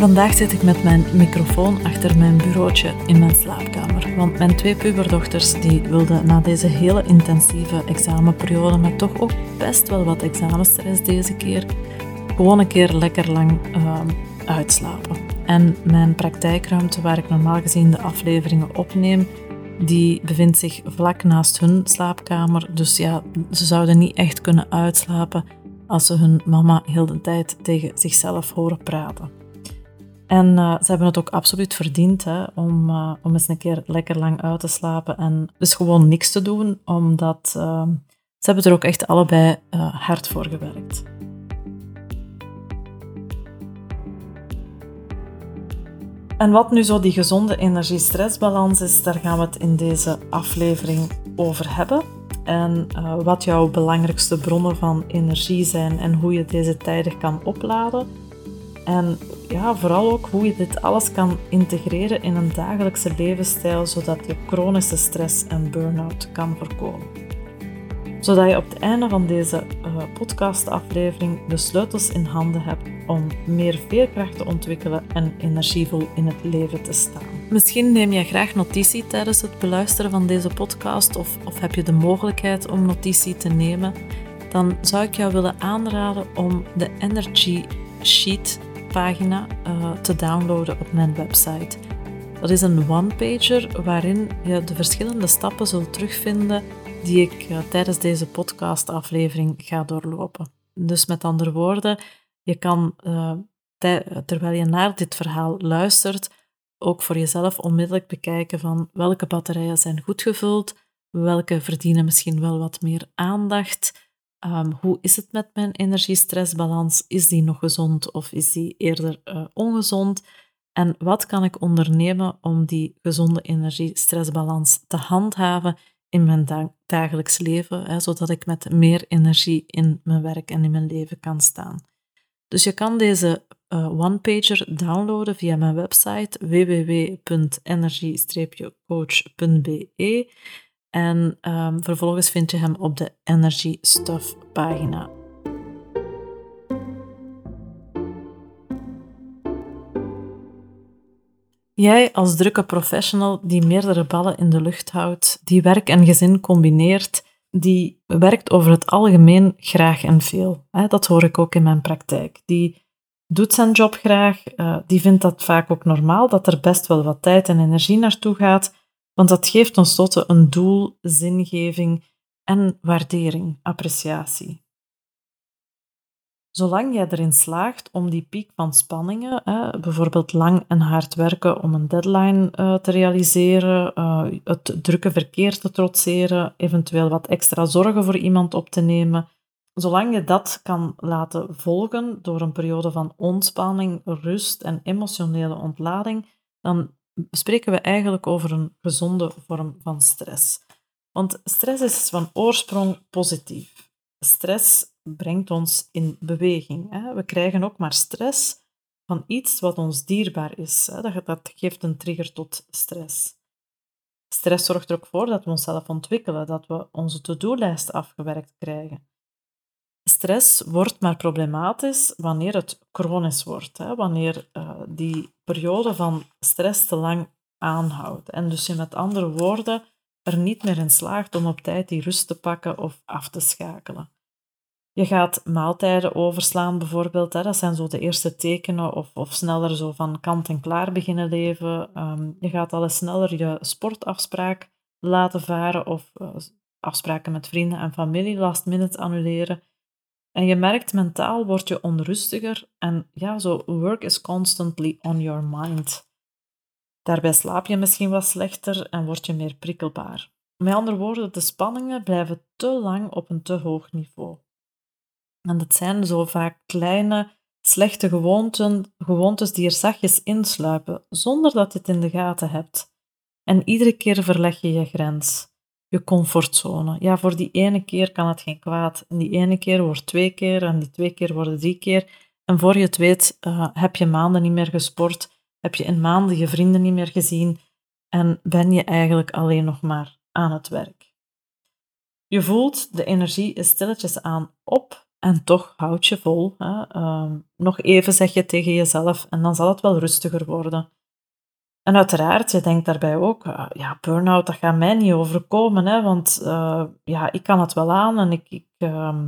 Vandaag zit ik met mijn microfoon achter mijn bureautje in mijn slaapkamer. Want mijn twee puberdochters die wilden na deze hele intensieve examenperiode, met toch ook best wel wat examenstress deze keer, gewoon een keer lekker lang uh, uitslapen. En mijn praktijkruimte, waar ik normaal gezien de afleveringen opneem, die bevindt zich vlak naast hun slaapkamer. Dus ja, ze zouden niet echt kunnen uitslapen als ze hun mama heel de tijd tegen zichzelf horen praten. En uh, ze hebben het ook absoluut verdiend hè, om, uh, om eens een keer lekker lang uit te slapen en dus gewoon niks te doen, omdat uh, ze hebben er ook echt allebei hard voor gewerkt. En wat nu zo die gezonde energie-stressbalans is, daar gaan we het in deze aflevering over hebben. En wat jouw belangrijkste bronnen van energie zijn en hoe je deze tijdig kan opladen. En ja, vooral ook hoe je dit alles kan integreren in een dagelijkse levensstijl, zodat je chronische stress en burn-out kan voorkomen. Zodat je op het einde van deze uh, podcastaflevering de sleutels in handen hebt om meer veerkracht te ontwikkelen en energievol in het leven te staan. Misschien neem je graag notitie tijdens het beluisteren van deze podcast of, of heb je de mogelijkheid om notitie te nemen. Dan zou ik jou willen aanraden om de Energy Sheet pagina uh, te downloaden op mijn website. Dat is een one-pager waarin je de verschillende stappen zult terugvinden die ik uh, tijdens deze podcastaflevering ga doorlopen. Dus met andere woorden, je kan uh, terwijl je naar dit verhaal luistert, ook voor jezelf onmiddellijk bekijken van welke batterijen zijn goed gevuld, welke verdienen misschien wel wat meer aandacht, Um, hoe is het met mijn energie-stressbalans? Is die nog gezond of is die eerder uh, ongezond? En wat kan ik ondernemen om die gezonde energie-stressbalans te handhaven in mijn dagelijks leven, hè, zodat ik met meer energie in mijn werk en in mijn leven kan staan? Dus je kan deze uh, one-pager downloaden via mijn website www.energie-coach.be en um, vervolgens vind je hem op de Energy Stuff pagina. Jij als drukke professional die meerdere ballen in de lucht houdt, die werk en gezin combineert, die werkt over het algemeen graag en veel. Dat hoor ik ook in mijn praktijk. Die doet zijn job graag, uh, die vindt dat vaak ook normaal, dat er best wel wat tijd en energie naartoe gaat. Want dat geeft tenslotte een doel, zingeving en waardering, appreciatie. Zolang jij erin slaagt om die piek van spanningen, bijvoorbeeld lang en hard werken om een deadline uh, te realiseren, uh, het drukke verkeer te trotseren, eventueel wat extra zorgen voor iemand op te nemen, zolang je dat kan laten volgen door een periode van ontspanning, rust en emotionele ontlading, dan spreken we eigenlijk over een gezonde vorm van stress. Want stress is van oorsprong positief. Stress brengt ons in beweging. Hè? We krijgen ook maar stress van iets wat ons dierbaar is. Hè? Dat, geeft een trigger tot stress. Stress zorgt er ook voor dat we onszelf ontwikkelen, dat we onze to-do-lijst afgewerkt krijgen. Stress wordt maar problematisch wanneer het chronisch wordt, hè? wanneer uh, die periode van stress te lang aanhoudt. En dus je met andere woorden er niet meer in slaagt om op tijd die rust te pakken of af te schakelen. Je gaat maaltijden overslaan bijvoorbeeld. Hè. Dat zijn zo de eerste tekenen. Of, of sneller zo van kant en klaar beginnen leven. Ehm, je gaat al sneller je sportafspraak laten varen. Of uh, afspraken met vrienden en familie last minute annuleren. En je merkt mentaal word je onrustiger. En ja, zo work is constantly on your mind. Daarbij slaap je misschien wat slechter en word je meer prikkelbaar. Met andere woorden, de spanningen blijven te lang op een te hoog niveau. En dat zijn zo vaak kleine, slechte gewoonten, gewoontes die er zachtjes insluipen, zonder dat je het in de gaten hebt. En iedere keer verleg je je grens, je comfortzone. Ja, voor die ene keer kan het geen kwaad. En die ene keer wordt twee keer, en die twee keer worden drie keer. En voor je het weet, uh, heb je maanden niet meer gesport, heb je in maanden je vrienden niet meer gezien en ben je eigenlijk alleen nog maar aan het werk. Je voelt, de energie is stilletjes aan op en toch houd je vol. Hè? Ehm, nog even zeg je tegen jezelf en dan zal het wel rustiger worden. En uiteraard, je denkt daarbij ook, uh, ja, burn-out, dat gaat mij niet overkomen, hè, want uh, ja, ik kan het wel aan en ik, ik, uh,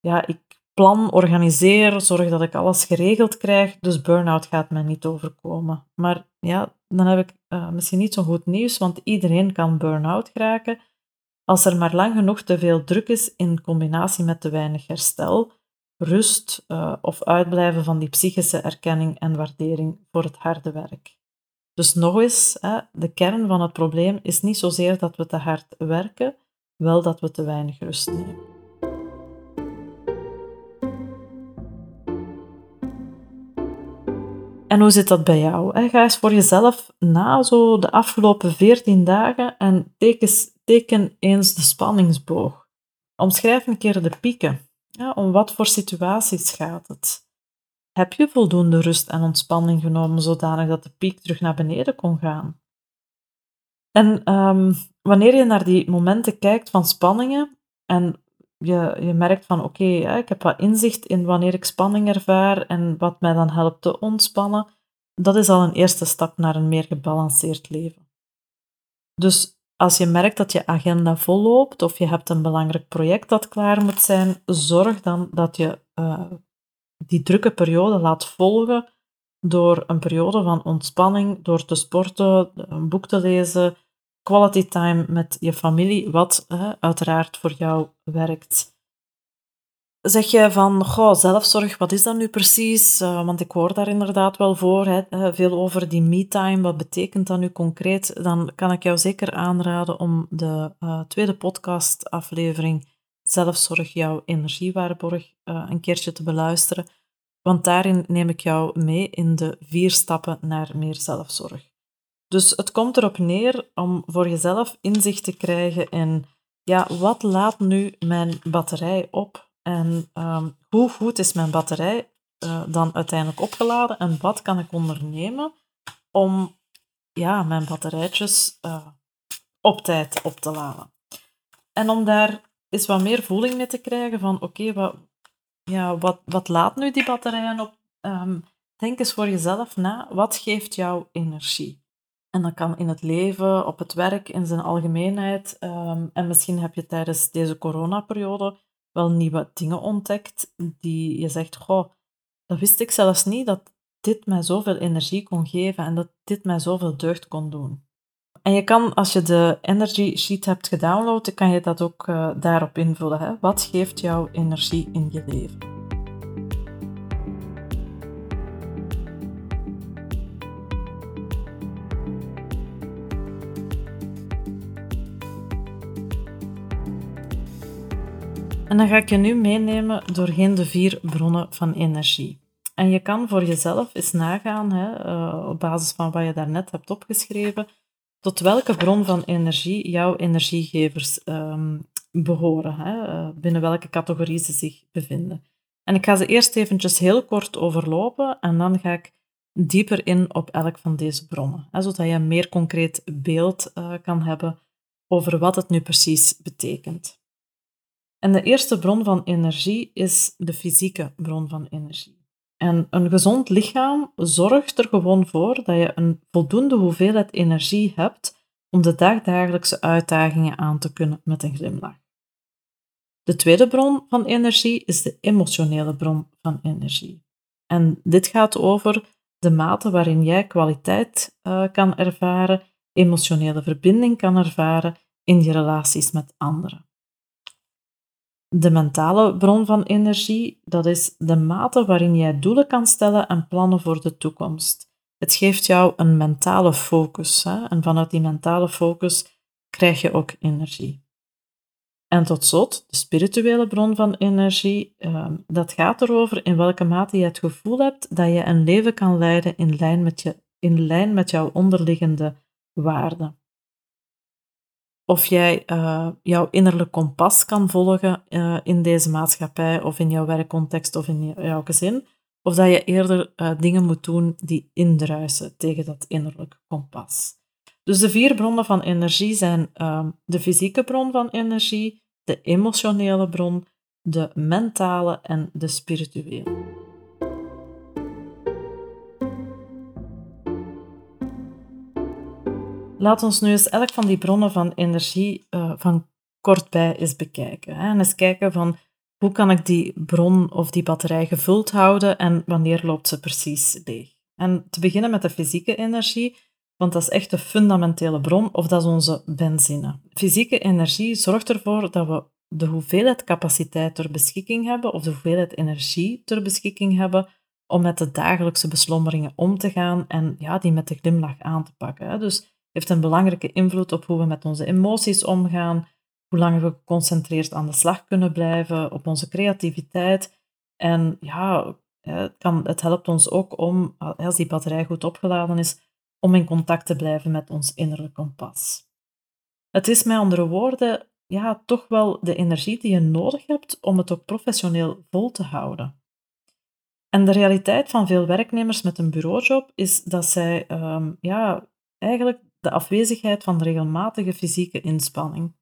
ja, ik plan, organiseer, zorg dat ik alles geregeld krijg, dus burn-out gaat mij niet overkomen. Maar ja, dan heb ik uh, misschien niet zo goed nieuws, want iedereen kan burn-out geraken als er maar lang genoeg te veel druk is in combinatie met te weinig herstel, rust of uitblijven van die psychische erkenning en waardering voor het harde werk. Dus nog eens, de kern van het probleem is niet zozeer dat we te hard werken, wel dat we te weinig rust nemen. En hoe zit dat bij jou? Ga eens voor jezelf na zo de afgelopen 14 dagen en teken, teken eens de spanningsboog. Omschrijf een keer de pieken. Om wat voor situaties gaat het? Heb je voldoende rust en ontspanning genomen zodanig dat de piek terug naar beneden kon gaan? En um, wanneer je naar die momenten kijkt van spanningen en je, je merkt van oké, ik heb wat inzicht in wanneer ik spanning ervaar en wat mij dan helpt te ontspannen, dat is al een eerste stap naar een meer gebalanceerd leven. Dus als je merkt dat je agenda volloopt of je hebt een belangrijk project dat klaar moet zijn, zorg dan dat je uh, die drukke periode laat volgen door een periode van ontspanning, door te sporten, een boek te lezen, quality time met je familie, wat hè, uiteraard voor jou werkt. Zeg je van, goh, zelfzorg, wat is dat nu precies? Uh, want ik hoor daar inderdaad wel voor, hè, veel over die me-time, wat betekent dat nu concreet? Dan kan ik jou zeker aanraden om de uh, tweede podcastaflevering Zelfzorg, jouw energiewaarborg, uh, een keertje te beluisteren. Want daarin neem ik jou mee in de vier stappen naar meer zelfzorg. Dus het komt erop neer om voor jezelf inzicht te krijgen in ja, wat laat nu mijn batterij op en um, hoe goed is mijn batterij uh, dan uiteindelijk opgeladen en wat kan ik ondernemen om ja, mijn batterijtjes uh, op tijd op te laden. En om daar eens wat meer voeling mee te krijgen van oké, wat, ja, wat, wat laat nu die batterijen op? Um, denk eens voor jezelf na, wat geeft jou energie? En dat kan in het leven, op het werk, in zijn algemeenheid. Um, en misschien heb je tijdens deze coronaperiode wel nieuwe dingen ontdekt die je zegt, goh, dat wist ik zelfs niet, dat dit mij zoveel energie kon geven en dat dit mij zoveel deugd kon doen. En je kan, als je de Energy Sheet hebt gedownload, kan je dat ook uh, daarop invullen. Hè? Wat geeft jou energie in je leven? En dan ga ik je nu meenemen doorheen de vier bronnen van energie. En je kan voor jezelf eens nagaan, hè, uh, op basis van wat je daarnet hebt opgeschreven, tot welke bron van energie jouw energiegevers um, behoren, hè, uh, binnen welke categorie ze zich bevinden. En ik ga ze eerst eventjes heel kort overlopen en dan ga ik dieper in op elk van deze bronnen, zodat je een meer concreet beeld uh, kan hebben over wat het nu precies betekent. En de eerste bron van energie is de fysieke bron van energie. En een gezond lichaam zorgt er gewoon voor dat je een voldoende hoeveelheid energie hebt om de dagdagelijkse uitdagingen aan te kunnen met een glimlach. De tweede bron van energie is de emotionele bron van energie. En dit gaat over de mate waarin jij kwaliteit uh, kan ervaren, emotionele verbinding kan ervaren in je relaties met anderen. De mentale bron van energie, dat is de mate waarin jij doelen kan stellen en plannen voor de toekomst. Het geeft jou een mentale focus hè? en vanuit die mentale focus krijg je ook energie. En tot slot, de spirituele bron van energie, ehm, dat gaat erover in welke mate je het gevoel hebt dat je een leven kan leiden in lijn met, je, in lijn met jouw onderliggende waarden. Of jij uh, jouw innerlijk kompas kan volgen uh, in deze maatschappij of in jouw werkcontext of in jouw gezin, of dat je eerder uh, dingen moet doen die indruisen tegen dat innerlijk kompas. Dus de vier bronnen van energie zijn uh, de fysieke bron van energie, de emotionele bron, de mentale en de spirituele. Laat ons nu eens elk van die bronnen van energie uh, van kortbij eens bekijken. Hè? En eens kijken van hoe kan ik die bron of die batterij gevuld houden en wanneer loopt ze precies leeg. En te beginnen met de fysieke energie, want dat is echt de fundamentele bron, of dat is onze benzine. Fysieke energie zorgt ervoor dat we de hoeveelheid capaciteit ter beschikking hebben, of de hoeveelheid energie ter beschikking hebben, om met de dagelijkse beslommeringen om te gaan en ja, die met de glimlach aan te pakken. Dus heeft een belangrijke invloed op hoe we met onze emoties omgaan, hoe lang we geconcentreerd aan de slag kunnen blijven, op onze creativiteit. En ja, het, kan, het helpt ons ook om, als die batterij goed opgeladen is, om in contact te blijven met ons innerlijk kompas. Het is met andere woorden ja, toch wel de energie die je nodig hebt om het ook professioneel vol te houden. En de realiteit van veel werknemers met een bureaujob is dat zij ehm, ja, eigenlijk de afwezigheid van regelmatige fysieke inspanning.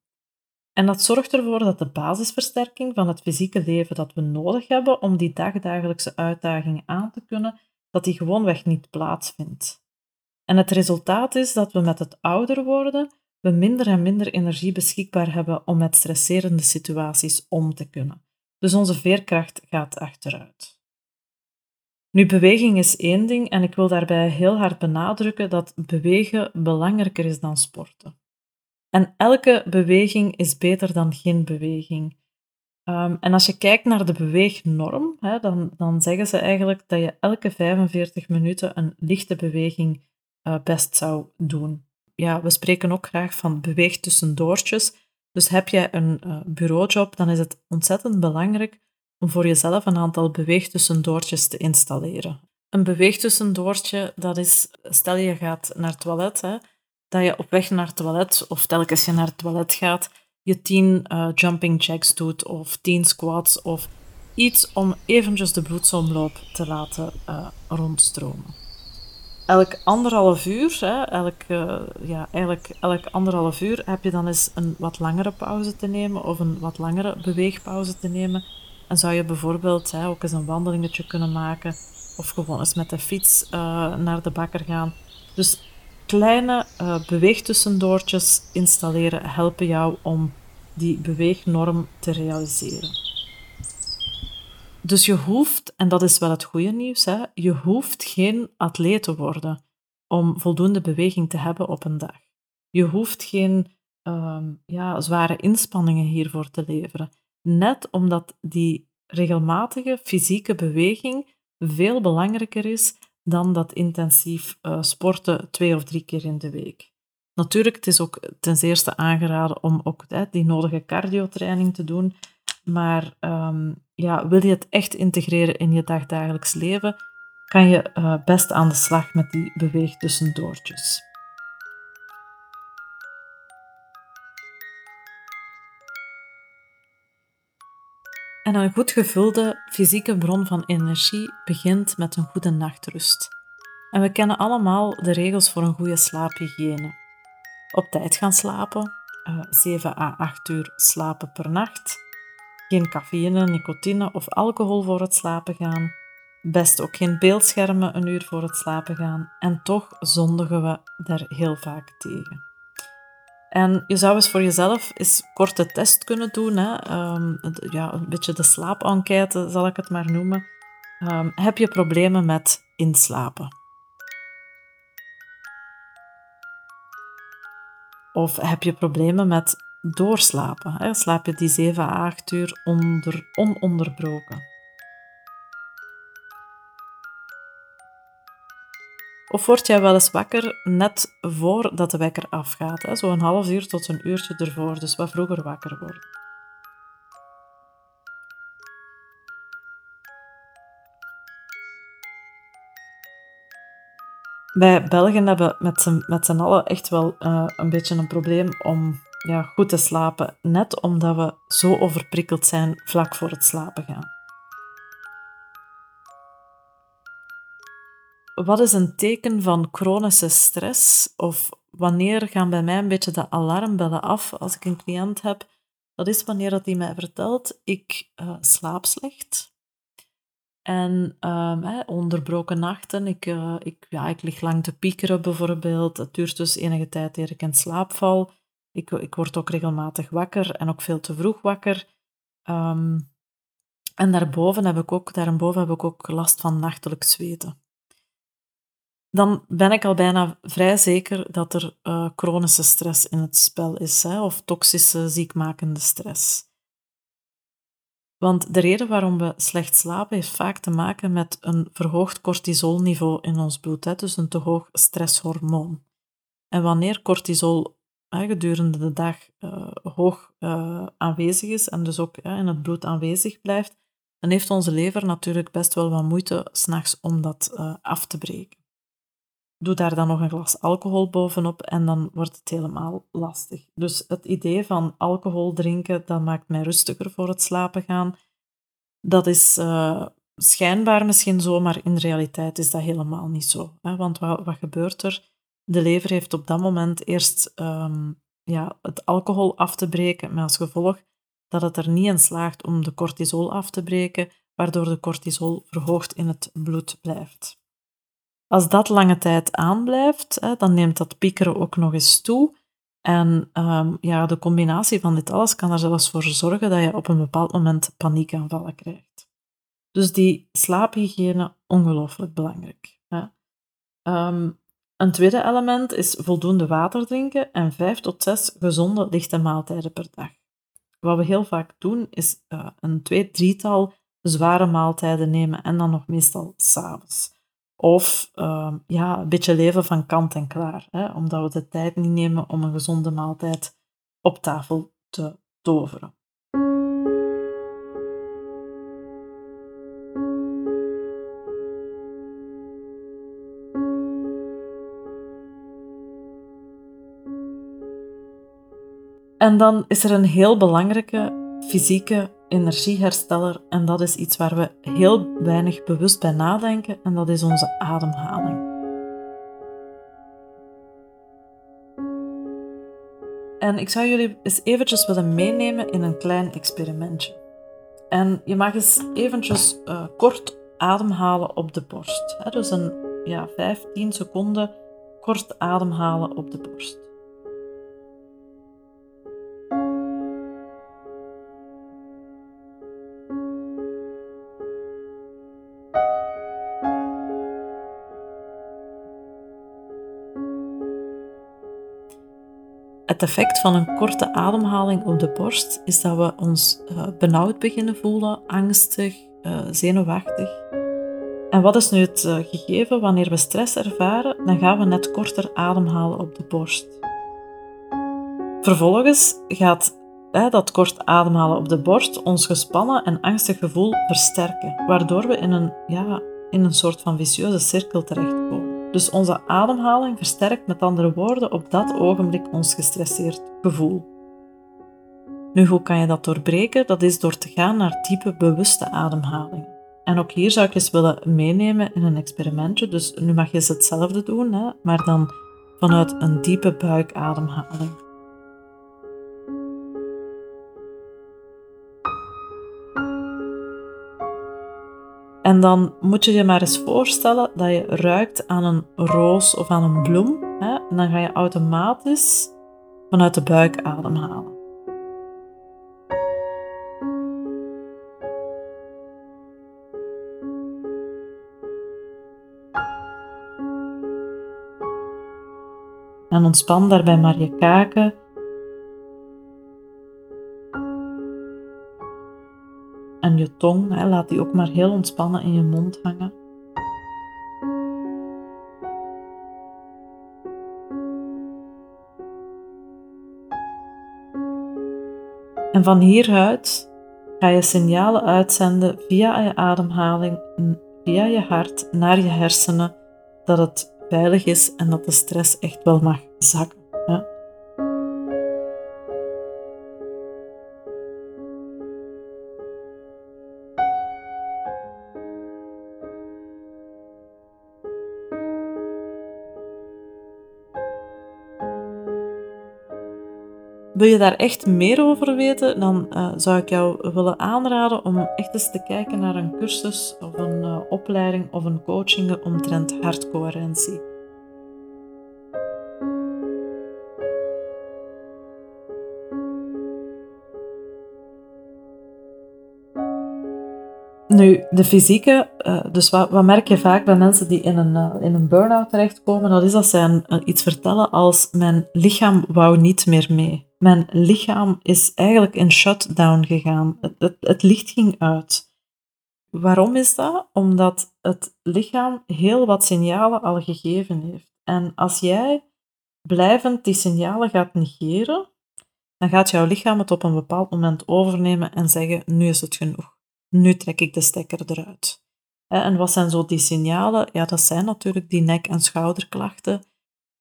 En dat zorgt ervoor dat de basisversterking van het fysieke leven dat we nodig hebben om die dagdagelijkse uitdagingen aan te kunnen, dat die gewoonweg niet plaatsvindt. En het resultaat is dat we met het ouder worden, we minder en minder energie beschikbaar hebben om met stresserende situaties om te kunnen. Dus onze veerkracht gaat achteruit. Nu, beweging is één ding en ik wil daarbij heel hard benadrukken dat bewegen belangrijker is dan sporten. En elke beweging is beter dan geen beweging. Um, en als je kijkt naar de beweegnorm, hè, dan, dan zeggen ze eigenlijk dat je elke 45 minuten een lichte beweging uh, best zou doen. Ja, we spreken ook graag van beweeg tussendoortjes. Dus heb jij een uh, bureaujob, dan is het ontzettend belangrijk om voor jezelf een aantal beweegtussendoortjes te installeren. Een beweegtussendoortje, dat is, stel je gaat naar het toilet, hè, dat je op weg naar het toilet, of telkens je naar het toilet gaat, je tien uh, jumping jacks doet, of tien squats, of iets om eventjes de bloedsomloop te laten uh, rondstromen. Elk anderhalf uur, hè, elk, uh, ja, eigenlijk elk anderhalf uur heb je dan eens een wat langere pauze te nemen of een wat langere beweegpauze te nemen en zou je bijvoorbeeld hè, ook eens een wandelingetje kunnen maken of gewoon eens met de fiets uh, naar de bakker gaan. Dus kleine uh, beweegtussendoortjes installeren helpen jou om die beweegnorm te realiseren. Dus je hoeft, en dat is wel het goede nieuws, hè, je hoeft geen atleet te worden om voldoende beweging te hebben op een dag. Je hoeft geen um, ja, zware inspanningen hiervoor te leveren. Net omdat die regelmatige fysieke beweging veel belangrijker is dan dat intensief uh, sporten twee of drie keer in de week. Natuurlijk, het is ook ten eerste aangeraden om ook die nodige cardiotraining te doen. Maar um, ja, wil je het echt integreren in je dagdagelijks leven, kan je uh, best aan de slag met die beweegtussendoortjes. En een goed gevulde fysieke bron van energie begint met een goede nachtrust. En we kennen allemaal de regels voor een goede slaaphygiëne. Op tijd gaan slapen, 7 eh, à 8 uur slapen per nacht, geen cafeïne, nicotine of alcohol voor het slapen gaan, best ook geen beeldschermen een uur voor het slapen gaan en toch zondigen we daar heel vaak tegen. En je zou eens voor jezelf eens korte test kunnen doen. Hè? Ehm, ja, een beetje de slaapenquête zal ik het maar noemen. Ehm, heb je problemen met inslapen? Of heb je problemen met doorslapen? Hè? Slaap je die 7 à 8 uur onder, ononderbroken? Of word jij wel eens wakker net voordat de wekker afgaat? Zo'n half uur tot een uurtje ervoor, dus wat vroeger wakker worden. Wij Belgen hebben met z'n allen echt wel uh, een beetje een probleem om ja, goed te slapen, net omdat we zo overprikkeld zijn vlak voor het slapen gaan. Wat is een teken van chronische stress? Of wanneer gaan bij mij een beetje de alarmbellen af als ik een cliënt heb? Dat is wanneer dat hij mij vertelt, ik uh, slaap slecht. En um, onderbroken nachten, ik, uh, ik, ja, ik lig lang te piekeren bijvoorbeeld. Het duurt dus enige tijd eer ik in slaap val. Ik, ik word ook regelmatig wakker en ook veel te vroeg wakker. Um, en daarboven heb ik ook, daarboven heb ik ook last van nachtelijk zweten dan ben ik al bijna vrij zeker dat er uh, chronische stress in het spel is, hè, of toxische, ziekmakende stress. Want de reden waarom we slecht slapen heeft vaak te maken met een verhoogd cortisolniveau in ons bloed, hè, dus een te hoog stresshormoon. En wanneer cortisol gedurende de dag uh, hoog uh, aanwezig is en dus ook in het bloed aanwezig blijft, dan heeft onze lever natuurlijk best wel wat moeite s'nachts om dat af te breken. Doe daar dan nog een glas alcohol bovenop en dan wordt het helemaal lastig. Dus het idee van alcohol drinken, dat maakt mij rustiger voor het slapen gaan. Dat is uh, schijnbaar misschien zo, maar in realiteit is dat helemaal niet zo. Hè? Want wat, wat gebeurt er? De lever heeft op dat moment eerst um, ja, het alcohol af te breken, met als gevolg dat het er niet in slaagt om de cortisol af te breken, waardoor de cortisol verhoogd in het bloed blijft. Als dat lange tijd aanblijft, hè, dan neemt dat piekeren ook nog eens toe. En um, ja, de combinatie van dit alles kan er zelfs voor zorgen dat je op een bepaald moment paniekaanvallen krijgt. Dus die slaaphygiëne, ongelooflijk belangrijk. Um, een tweede element is voldoende water drinken en vijf tot zes gezonde lichte maaltijden per dag. Wat we heel vaak doen, is uh, een twee, drietal zware maaltijden nemen en dan nog meestal s'avonds. Of uh, ja, een beetje leven van kant en klaar, hè, omdat we de tijd niet nemen om een gezonde maaltijd op tafel te toveren. En dan is er een heel belangrijke fysieke energiehersteller en dat is iets waar we heel weinig bewust bij nadenken en dat is onze ademhaling. En ik zou jullie eens eventjes willen meenemen in een klein experimentje. En je mag eens eventjes uh, kort ademhalen op de borst. Hè? Dus een ja, 15 seconden kort ademhalen op de borst. Effect van een korte ademhaling op de borst is dat we ons uh, benauwd beginnen voelen, angstig, uh, zenuwachtig. En wat is nu het uh, gegeven? Wanneer we stress ervaren, dan gaan we net korter ademhalen op de borst. Vervolgens gaat dat kort ademhalen op de borst ons gespannen en angstig gevoel versterken, waardoor we in een, ja, in een soort van vicieuze cirkel terechtkomen. Dus onze ademhaling versterkt met andere woorden op dat ogenblik ons gestresseerd gevoel. Nu, hoe kan je dat doorbreken? Dat is door te gaan naar diepe bewuste ademhaling. En ook hier zou ik eens willen meenemen in een experimentje. Dus nu mag je eens hetzelfde doen, hè? maar dan vanuit een diepe buikademhaling. En dan moet je je maar eens voorstellen dat je ruikt aan een roos of aan een bloem. Hè? En dan ga je automatisch vanuit de buik ademhalen. En ontspan daarbij maar je kaken. En je tong, hè, laat die ook maar heel ontspannen in je mond hangen. En van hieruit ga je signalen uitzenden via je ademhaling, via je hart naar je hersenen dat het veilig is en dat de stress echt wel mag zakken. Wil je daar echt meer over weten, dan uh, zou ik jou willen aanraden om echt eens te kijken naar een cursus of een uh, opleiding of een coaching omtrent hartcoherentie. Nu, de fysieke, uh, dus wat, wat, merk je vaak bij mensen die in een, uh, in een burn-out terechtkomen, dat is dat zij iets vertellen als mijn lichaam wou niet meer mee. Mijn lichaam is eigenlijk in shutdown gegaan. Het, het licht ging uit. Waarom is dat? Omdat het lichaam heel wat signalen al gegeven heeft. En als jij blijvend die signalen gaat negeren, dan gaat jouw lichaam het op een bepaald moment overnemen en zeggen: Nu is het genoeg nu trek ik de stekker eruit. En wat zijn zo die signalen? Ja, dat zijn natuurlijk die nek- en schouderklachten.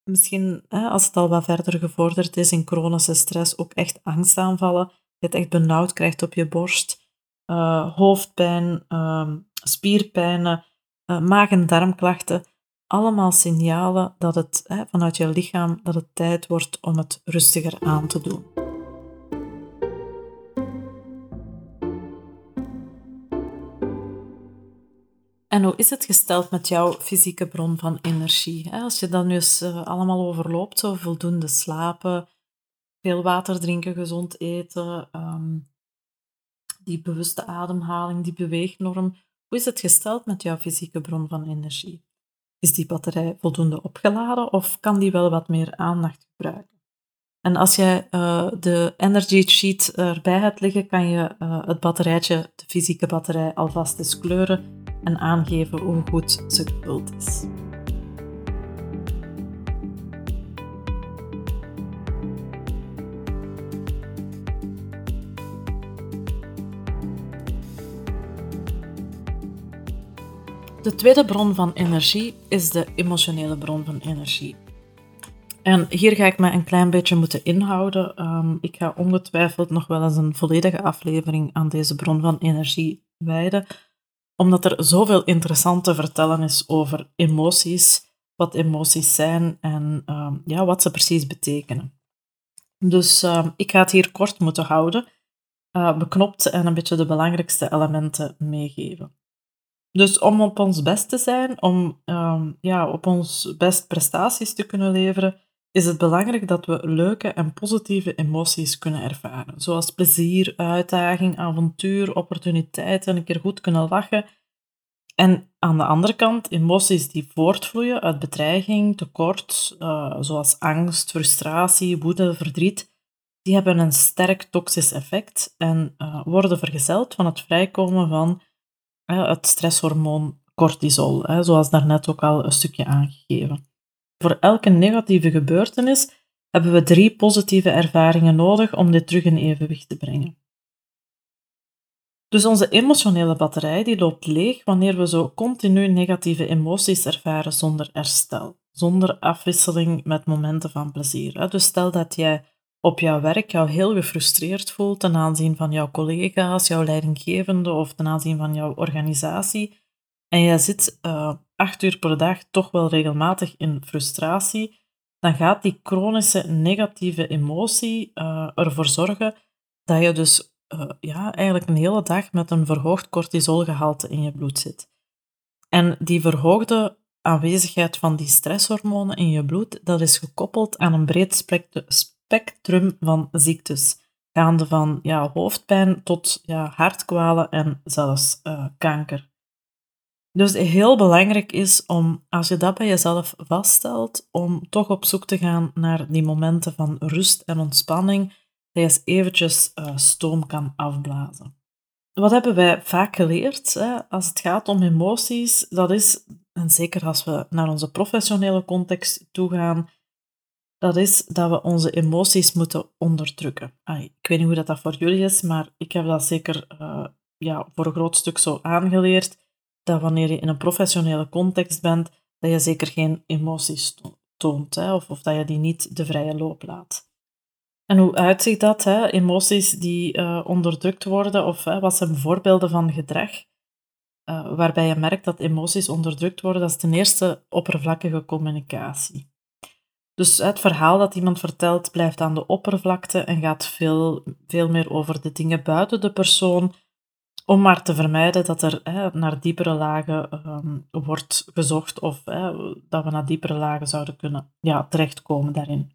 Misschien, als het al wat verder gevorderd is in chronische stress, ook echt angstaanvallen. Je het echt benauwd krijgt op je borst. Uh, hoofdpijn, uh, spierpijnen, uh, maag- en darmklachten. Allemaal signalen dat het vanuit je lichaam dat het tijd wordt om het rustiger aan te doen. En hoe is het gesteld met jouw fysieke bron van energie? Als je dat nu eens eh, allemaal overloopt, zo voldoende slapen, veel water drinken, gezond eten, ehm, die bewuste ademhaling, die beweegnorm. Hoe is het gesteld met jouw fysieke bron van energie? Is die batterij voldoende opgeladen of kan die wel wat meer aandacht gebruiken? En als jij uh, de energy sheet erbij hebt liggen, kan je uh, het batterijtje, de fysieke batterij, alvast eens kleuren en aangeven hoe goed ze gevuld is. De tweede bron van energie is de emotionele bron van energie. En hier ga ik me een klein beetje moeten inhouden. Um, ik ga ongetwijfeld nog wel eens een volledige aflevering aan deze bron van energie wijden, omdat er zoveel interessant te vertellen is over emoties, wat emoties zijn en ehm, ja, wat ze precies betekenen. Dus uh, ik ga het hier kort moeten houden, uh, beknopt en een beetje de belangrijkste elementen meegeven. Dus om op ons best te zijn, om ja, op ons best prestaties te kunnen leveren, is het belangrijk dat we leuke en positieve emoties kunnen ervaren. Zoals plezier, uitdaging, avontuur, opportuniteiten, een keer goed kunnen lachen. En aan de andere kant, emoties die voortvloeien uit bedreiging, tekort, uh, zoals angst, frustratie, woede, verdriet, die hebben een sterk toxisch effect en uh, worden vergezeld van het vrijkomen van uh, het stresshormoon cortisol, zoals daarnet ook al een stukje aangegeven. Voor elke negatieve gebeurtenis hebben we drie positieve ervaringen nodig om dit terug in evenwicht te brengen. Dus onze emotionele batterij die loopt leeg wanneer we zo continu negatieve emoties ervaren zonder herstel, zonder afwisseling met momenten van plezier. Dus stel dat jij op jouw werk jou heel gefrustreerd voelt ten aanzien van jouw collega's, jouw leidinggevende of ten aanzien van jouw organisatie, en jij zit uh, acht uur per dag toch wel regelmatig in frustratie, dan gaat die chronische negatieve emotie uh, ervoor zorgen dat je dus uh, ja, eigenlijk een hele dag met een verhoogd cortisolgehalte in je bloed zit. En die verhoogde aanwezigheid van die stresshormonen in je bloed, dat is gekoppeld aan een breed spectrum van ziektes, gaande van ja, hoofdpijn tot ja, hartkwalen en zelfs kanker. Dus heel belangrijk is om, als je dat bij jezelf vaststelt, om toch op zoek te gaan naar die momenten van rust en ontspanning, dat je eens eventjes uh, stoom kan afblazen. Wat hebben wij vaak geleerd hè, als het gaat om emoties? Dat is, en zeker als we naar onze professionele context toe gaan, dat is dat we onze emoties moeten onderdrukken. ik weet niet hoe dat, dat voor jullie is, maar ik heb dat zeker uh, ja, voor een groot stuk zo aangeleerd dat wanneer je in een professionele context bent, dat je zeker geen emoties toont, hè, of, of dat je die niet de vrije loop laat. En hoe uitziet dat? Hè? Emoties die uh, onderdrukt worden, of hè, wat zijn voorbeelden van gedrag uh, waarbij je merkt dat emoties onderdrukt worden? Dat is ten eerste oppervlakkige communicatie. Dus het verhaal dat iemand vertelt blijft aan de oppervlakte en gaat veel, veel meer over de dingen buiten de persoon, om maar te vermijden dat er hè, naar diepere lagen um, wordt gezocht of hè, dat we naar diepere lagen zouden kunnen ja, terechtkomen daarin.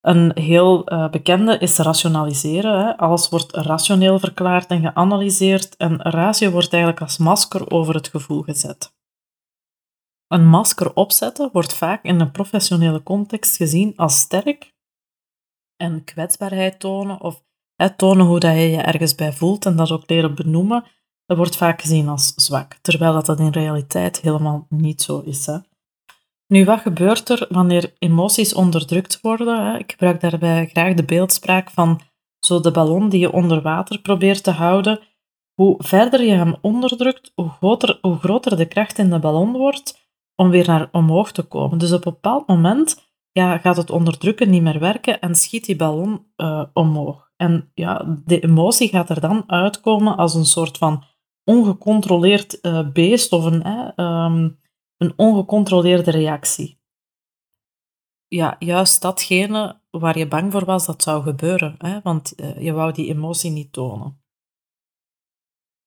Een heel uh, bekende is rationaliseren. Hè. Alles wordt rationeel verklaard en geanalyseerd en ratio wordt eigenlijk als masker over het gevoel gezet. Een masker opzetten wordt vaak in een professionele context gezien als sterk en kwetsbaarheid tonen of tonen hoe dat je je ergens bij voelt en dat ook leren benoemen, dat wordt vaak gezien als zwak, terwijl dat, in realiteit helemaal niet zo is. Hè. Nu, wat gebeurt er wanneer emoties onderdrukt worden? Hè? Ik gebruik daarbij graag de beeldspraak van zo de ballon die je onder water probeert te houden. Hoe verder je hem onderdrukt, hoe groter, hoe groter de kracht in de ballon wordt om weer naar omhoog te komen. Dus op een bepaald moment ja, gaat het onderdrukken niet meer werken en schiet die ballon uh, omhoog. En ja, de emotie gaat er dan uitkomen als een soort van ongecontroleerd uh, beest of een, um, een ongecontroleerde reactie. Ja, juist datgene waar je bang voor was dat zou gebeuren, hè? want uh, je wou die emotie niet tonen.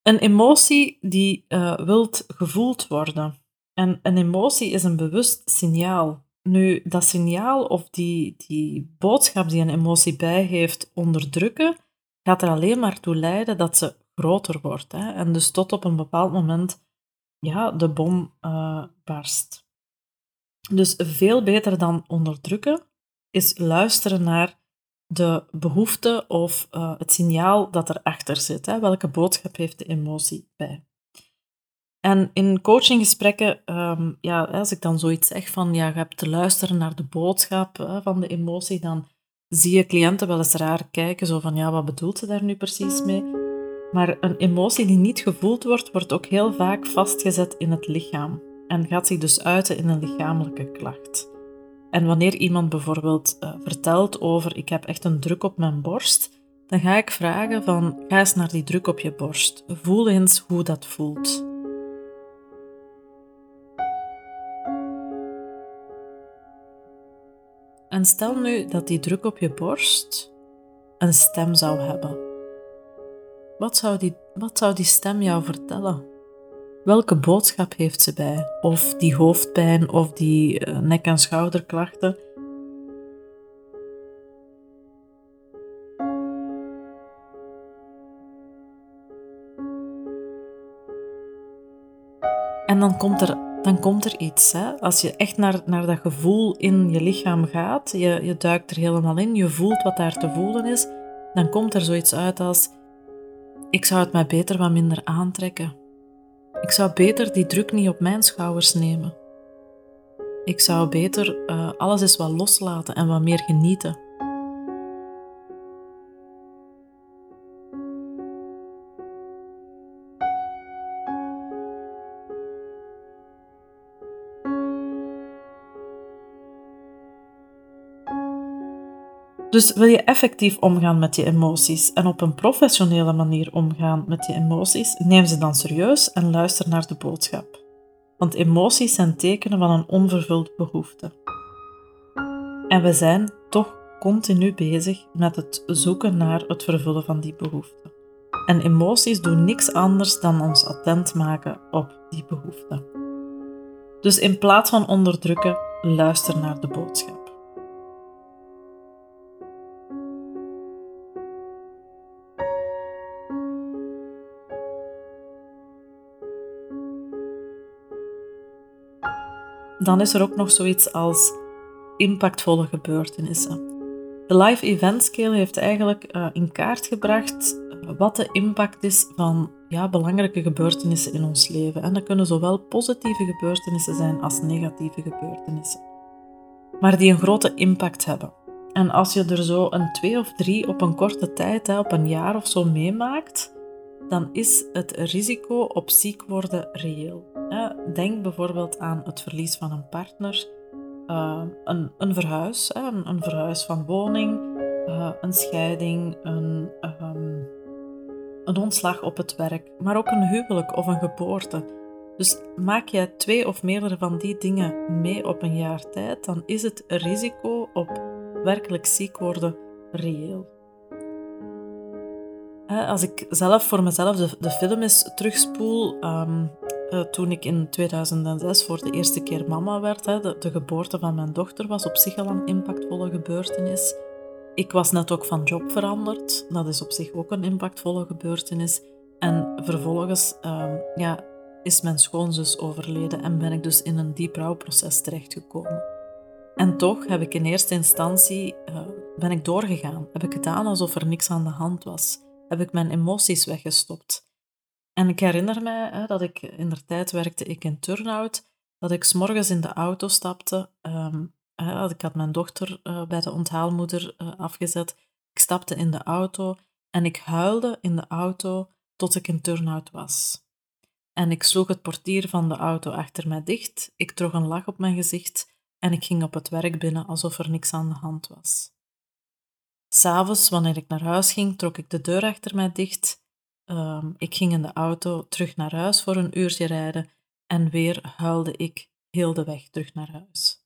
Een emotie die uh, wilt gevoeld worden. En een emotie is een bewust signaal. Nu, dat signaal of die, die boodschap die een emotie bij heeft onderdrukken, gaat er alleen maar toe leiden dat ze groter wordt. Hè? En dus tot op een bepaald moment ja, de bom uh, barst. Dus veel beter dan onderdrukken is luisteren naar de behoefte of uh, het signaal dat erachter zit. Hè? Welke boodschap heeft de emotie bij? En in coachinggesprekken, um, ja, als ik dan zoiets zeg van ja, je hebt te luisteren naar de boodschap van de emotie, dan zie je cliënten wel eens raar kijken, zo van ja, wat bedoelt ze daar nu precies mee? Maar een emotie die niet gevoeld wordt, wordt ook heel vaak vastgezet in het lichaam en gaat zich dus uiten in een lichamelijke klacht. En wanneer iemand bijvoorbeeld uh, vertelt over ik heb echt een druk op mijn borst, dan ga ik vragen van ga eens naar die druk op je borst. Voel eens hoe dat voelt. En stel nu dat die druk op je borst een stem zou hebben. Wat zou die, wat zou die stem jou vertellen? Welke boodschap heeft ze bij? Of die hoofdpijn of die eh, nek- en schouderklachten? En dan komt er dan komt er iets. Hè? Als je echt naar, naar dat gevoel in je lichaam gaat, je, je duikt er helemaal in, je voelt wat daar te voelen is, dan komt er zoiets uit als: Ik zou het mij beter wat minder aantrekken. Ik zou beter die druk niet op mijn schouders nemen. Ik zou beter uh, alles eens wat loslaten en wat meer genieten. Dus wil je effectief omgaan met je emoties en op een professionele manier omgaan met je emoties, neem ze dan serieus en luister naar de boodschap. Want emoties zijn tekenen van een onvervuld behoefte. En we zijn toch continu bezig met het zoeken naar het vervullen van die behoefte. En emoties doen niks anders dan ons attent maken op die behoefte. Dus in plaats van onderdrukken, luister naar de boodschap. Dan is er ook nog zoiets als impactvolle gebeurtenissen. De Life Event Scale heeft eigenlijk uh, in kaart gebracht eh, wat de impact is van ja, belangrijke gebeurtenissen in ons leven. En dat kunnen zowel positieve gebeurtenissen zijn als negatieve gebeurtenissen. Maar die een grote impact hebben. En als je er zo een twee of drie op een korte tijd, hè, op een jaar of zo meemaakt, dan is het risico op ziek worden reëel. Denk bijvoorbeeld aan het verlies van een partner, uh, een, een verhuis, een, verhuis van woning, uh, een scheiding, een, um, een ontslag op het werk, maar ook een huwelijk of een geboorte. Dus maak jij twee of meerdere van die dingen mee op een jaar tijd, dan is het risico op werkelijk ziek worden reëel. Als ik zelf voor mezelf de, de film eens terugspoel, um, uh, toen ik in 2006 voor de eerste keer mama werd. Hè, de, geboorte van mijn dochter was op zich al een impactvolle gebeurtenis. Ik was net ook van job veranderd. Dat is op zich ook een impactvolle gebeurtenis. En vervolgens uh, ja, is mijn schoonzus overleden en ben ik dus in een diep rouwproces terechtgekomen. En toch heb ik in eerste instantie uh, ben ik doorgegaan. Heb ik gedaan alsof er niks aan de hand was. Heb ik mijn emoties weggestopt. En ik herinner mij hè, dat ik in de tijd werkte ik in turnout, dat ik s'morgens in de auto stapte. Um, hè, ik had mijn dochter uh, bij de onthaalmoeder uh, afgezet. Ik stapte in de auto en ik huilde in de auto tot ik in turnout was. En ik sloeg het portier van de auto achter mij dicht. Ik trok een lach op mijn gezicht en ik ging op het werk binnen alsof er niks aan de hand was. S'avonds, wanneer ik naar huis ging, trok ik de deur achter mij dicht Ehm, ik ging in de auto terug naar huis voor een uurtje rijden en weer huilde ik heel de weg terug naar huis.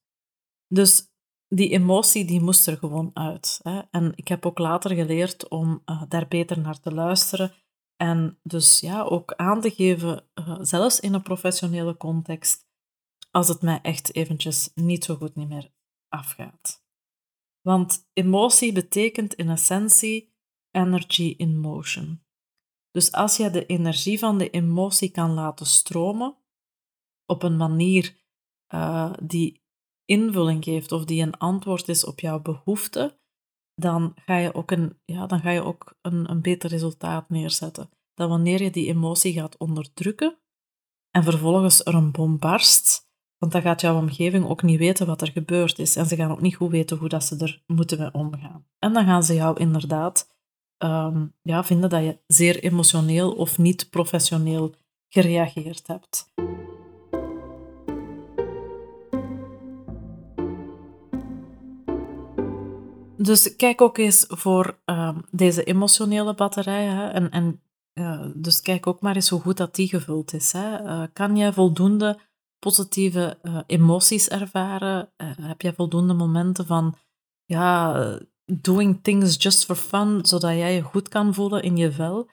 Dus die emotie die moest er gewoon uit. Hè? En ik heb ook later geleerd om uh, daar beter naar te luisteren en dus ja, ook aan te geven, uh, zelfs in een professionele context, als het mij echt eventjes niet zo goed niet meer afgaat. Want emotie betekent in essentie energy in motion. Dus als je de energie van de emotie kan laten stromen op een manier uh, die invulling geeft of die een antwoord is op jouw behoefte, dan ga je ook een, ja, dan ga je ook een, een beter resultaat neerzetten. Dan wanneer je die emotie gaat onderdrukken en vervolgens er een bom barst, want dan gaat jouw omgeving ook niet weten wat er gebeurd is en ze gaan ook niet goed weten hoe dat ze er moeten mee omgaan. En dan gaan ze jou inderdaad um, ja, vinden dat je zeer emotioneel of niet professioneel gereageerd hebt. Dus kijk ook eens voor uh, deze emotionele batterij. En, en uh, dus kijk ook maar eens hoe goed dat die gevuld is. Hè. Uh, kan jij voldoende positieve eh, emoties ervaren? heb jij voldoende momenten van ja, doing things just for fun, zodat jij je goed kan voelen in je vel?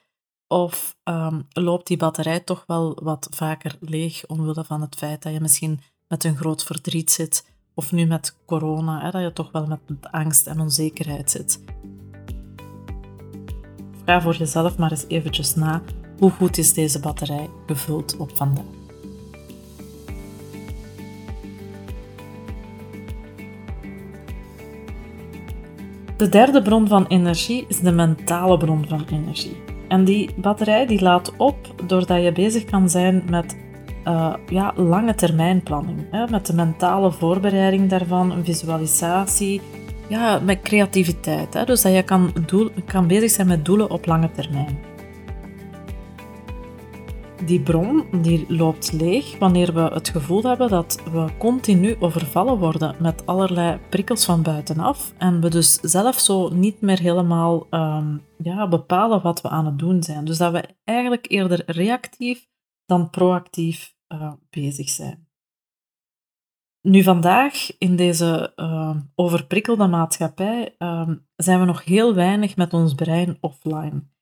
Of um, loopt die batterij toch wel wat vaker leeg omwille van het feit dat je misschien met een groot verdriet zit, of nu met corona, hè, dat je toch wel met angst en onzekerheid zit? Ga voor jezelf maar eens eventjes na, hoe goed is deze batterij gevuld op vandaag? De derde bron van energie is de mentale bron van energie. En die batterij die laat op doordat je bezig kan zijn met uh, ja, lange termijn planning. Hè, met de mentale voorbereiding daarvan, visualisatie, ja, met creativiteit. Hè, dus dat je kan, doel, kan bezig zijn met doelen op lange termijn die bron die loopt leeg wanneer we het gevoel hebben dat we continu overvallen worden met allerlei prikkels van buitenaf en we dus zelf zo niet meer helemaal um, ja, bepalen wat we aan het doen zijn. Dus dat we eigenlijk eerder reactief dan proactief uh, bezig zijn. Nu vandaag, in deze uh, overprikkelde maatschappij, uh, zijn we nog heel weinig met ons brein offline.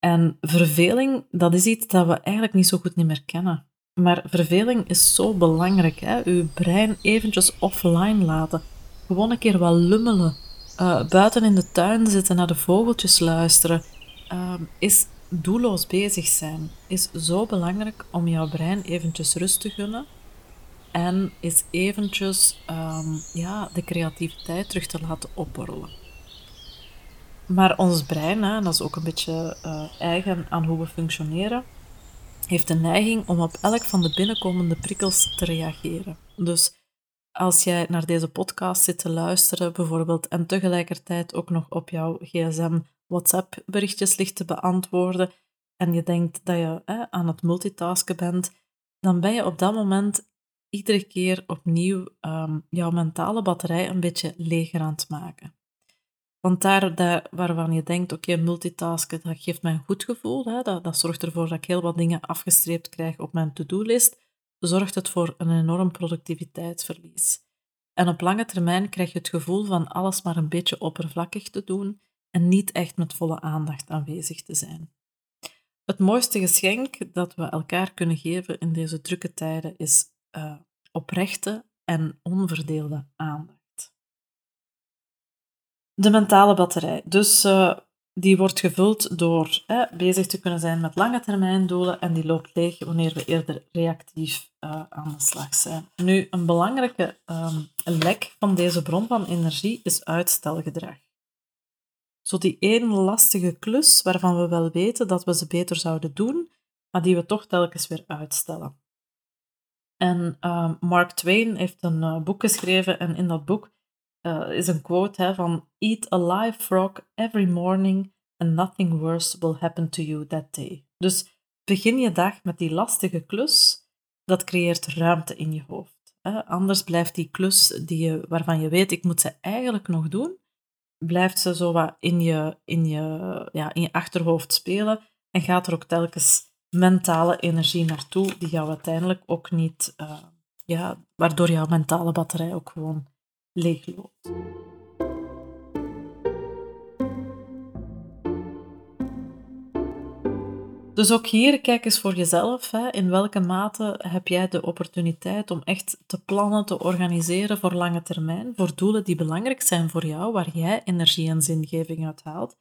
En verveling, dat is iets dat we eigenlijk niet zo goed niet meer kennen. Maar verveling is zo belangrijk. Hè? Uw brein eventjes offline laten. Gewoon een keer wat lummelen. Uh, buiten in de tuin zitten, naar de vogeltjes luisteren. Uh, is doelloos bezig zijn. Is zo belangrijk om jouw brein eventjes rust te gunnen. En is eventjes ehm, ja, de creativiteit terug te laten opborrelen. Maar ons brein, hè, dat is ook een beetje uh, eigen aan hoe we functioneren, heeft de neiging om op elk van de binnenkomende prikkels te reageren. Dus als jij naar deze podcast zit te luisteren, bijvoorbeeld, en tegelijkertijd ook nog op jouw gsm WhatsApp-berichtjes ligt te beantwoorden, en je denkt dat je hè, aan het multitasken bent, dan ben je op dat moment iedere keer opnieuw um, jouw mentale batterij een beetje leger aan het maken. Want daar, daar waarvan je denkt, oké, multitasken, dat geeft mij een goed gevoel. Hè? Dat, dat zorgt ervoor dat ik heel wat dingen afgestreept krijg op mijn to-do-list. Zorgt het voor een enorm productiviteitsverlies. En op lange termijn krijg je het gevoel van alles maar een beetje oppervlakkig te doen en niet echt met volle aandacht aanwezig te zijn. Het mooiste geschenk dat we elkaar kunnen geven in deze drukke tijden is uh, oprechte en onverdeelde aandacht. De mentale batterij. Dus uh, die wordt gevuld door bezig te kunnen zijn met lange termijn doelen en die loopt leeg wanneer we eerder reactief uh, aan de slag zijn. Nu, een belangrijke um, lek van deze bron van energie is uitstelgedrag. Zo die één lastige klus waarvan we wel weten dat we ze beter zouden doen, maar die we toch telkens weer uitstellen. En uh, Mark Twain heeft een uh, boek geschreven en in dat boek uh, is een quote hè, van Eat a live frog every morning and nothing worse will happen to you that day. Dus begin je dag met die lastige klus, dat creëert ruimte in je hoofd. Hè. Anders blijft die klus die je, waarvan je weet, ik moet ze eigenlijk nog doen, blijft ze zo wat in je, in je, ja, in je achterhoofd spelen en gaat er ook telkens mentale energie naartoe, die jou uiteindelijk ook niet, uh, ja, waardoor jouw mentale batterij ook gewoon leegloopt. Dus ook hier, kijk eens voor jezelf. Hè. In welke mate heb jij de opportuniteit om echt te plannen, te organiseren voor lange termijn, voor doelen die belangrijk zijn voor jou, waar jij energie en zingeving uit haalt?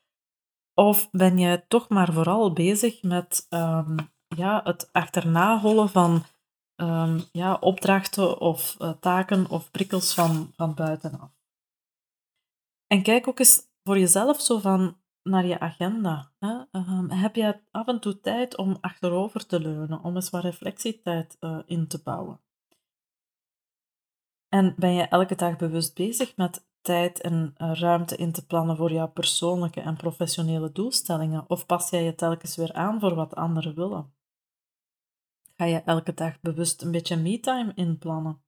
Of ben jij toch maar vooral bezig met um, ja, het achterna hollen van um, ja, opdrachten of uh, taken of prikkels van, van buitenaf? En kijk ook eens voor jezelf zo van naar je agenda. Hè? Um, heb je af en toe tijd om achterover te leunen, om eens wat reflectietijd uh, in te bouwen? En ben je elke dag bewust bezig met tijd en uh, ruimte in te plannen voor jouw persoonlijke en professionele doelstellingen? Of pas jij je telkens weer aan voor wat anderen willen? Ga je elke dag bewust een beetje me-time inplannen?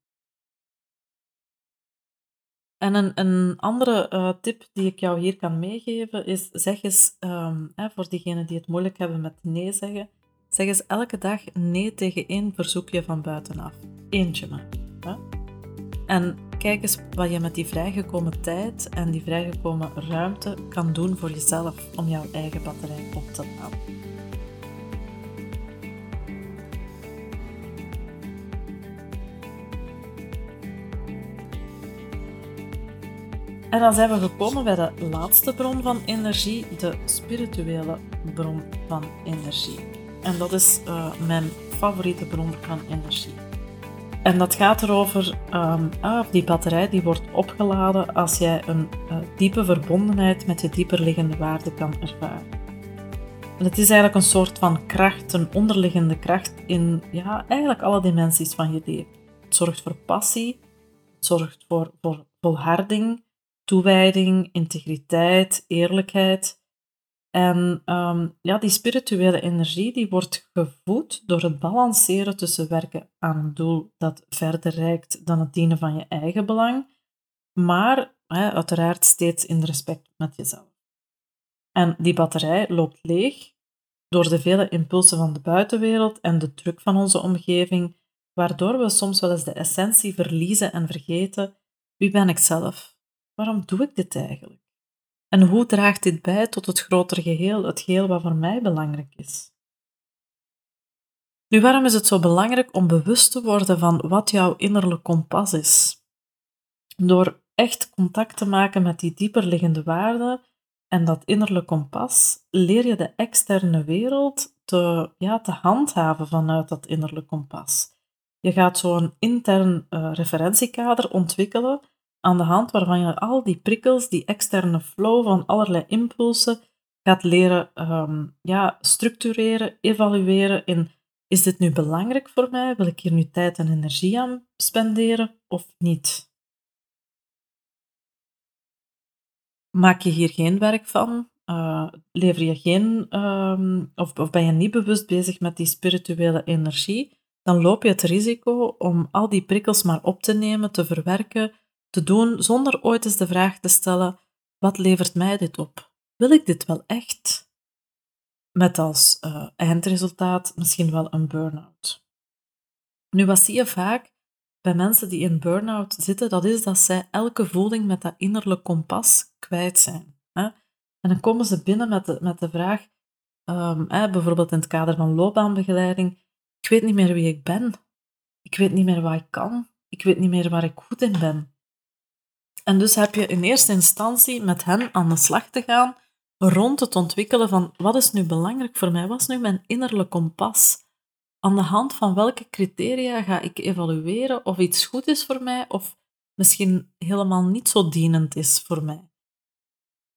En een, een andere uh, tip die ik jou hier kan meegeven is, zeg eens, um, hè, voor diegenen die het moeilijk hebben met nee zeggen, zeg eens elke dag nee tegen één verzoekje van buitenaf. Eentje maar. Hè? En kijk eens wat je met die vrijgekomen tijd en die vrijgekomen ruimte kan doen voor jezelf om jouw eigen batterij op te laden. En dan zijn we gekomen bij de laatste bron van energie, de spirituele bron van energie. En dat is uh, mijn favoriete bron van energie. En dat gaat erover, um, ah, die batterij die wordt opgeladen als jij een uh, diepe verbondenheid met je dieperliggende waarde kan ervaren. En het is eigenlijk een soort van kracht, een onderliggende kracht in ja, eigenlijk alle dimensies van je leven. Het zorgt voor passie, het zorgt voor, voor volharding, toewijding, integriteit, eerlijkheid. En um, ja, die spirituele energie die wordt gevoed door het balanceren tussen werken aan een doel dat verder reikt dan het dienen van je eigen belang, maar uiteraard steeds in respect met jezelf. En die batterij loopt leeg door de vele impulsen van de buitenwereld en de druk van onze omgeving, waardoor we soms wel eens de essentie verliezen en vergeten wie ben ik zelf? Waarom doe ik dit eigenlijk? En hoe draagt dit bij tot het grotere geheel, het geheel wat voor mij belangrijk is? Nu, waarom is het zo belangrijk om bewust te worden van wat jouw innerlijk kompas is? Door echt contact te maken met die dieper liggende waarden en dat innerlijk kompas, leer je de externe wereld te, ja, te handhaven vanuit dat innerlijk kompas. Je gaat zo'n intern uh, referentiekader ontwikkelen aan de hand waarvan je al die prikkels, die externe flow van allerlei impulsen, gaat leren um, ja, structureren, evalueren in is dit nu belangrijk voor mij? Wil ik hier nu tijd en energie aan spenderen of niet? Maak je hier geen werk van? Uh, lever je geen, um, of, of ben je niet bewust bezig met die spirituele energie? Dan loop je het risico om al die prikkels maar op te nemen, te verwerken, te doen, zonder ooit eens de vraag te stellen: wat levert mij dit op? Wil ik dit wel echt? Met als uh, eindresultaat misschien wel een burn-out. Nu, wat zie je vaak bij mensen die in burn-out zitten, dat is dat zij elke voeling met dat innerlijk kompas kwijt zijn. Hè? En dan komen ze binnen met de, met de vraag, um, hè, bijvoorbeeld in het kader van loopbaanbegeleiding, ik weet niet meer wie ik ben. Ik weet niet meer wat ik kan. Ik weet niet meer waar ik goed in ben. En dus heb je in eerste instantie met hen aan de slag te gaan rond het ontwikkelen van wat is nu belangrijk voor mij? Wat is nu mijn innerlijk kompas? Aan de hand van welke criteria ga ik evalueren of iets goed is voor mij of misschien helemaal niet zo dienend is voor mij?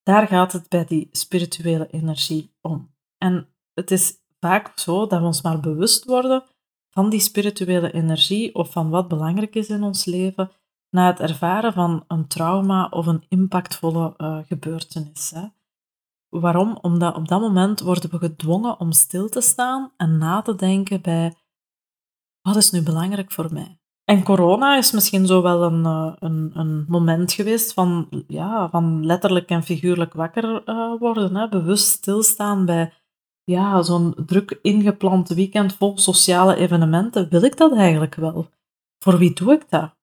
Daar gaat het bij die spirituele energie om. En het is vaak zo dat we ons maar bewust worden van die spirituele energie of van wat belangrijk is in ons leven na het ervaren van een trauma of een impactvolle uh, gebeurtenis. Hè. Waarom? Omdat op dat moment worden we gedwongen om stil te staan en na te denken bij wat is nu belangrijk voor mij? En corona is misschien zo wel een, eh, een, een moment geweest van, ja, van letterlijk en figuurlijk wakker uh, worden. Hè? Bewust stilstaan bij ja, zo'n druk ingepland weekend vol sociale evenementen. Wil ik dat eigenlijk wel? Voor wie doe ik dat?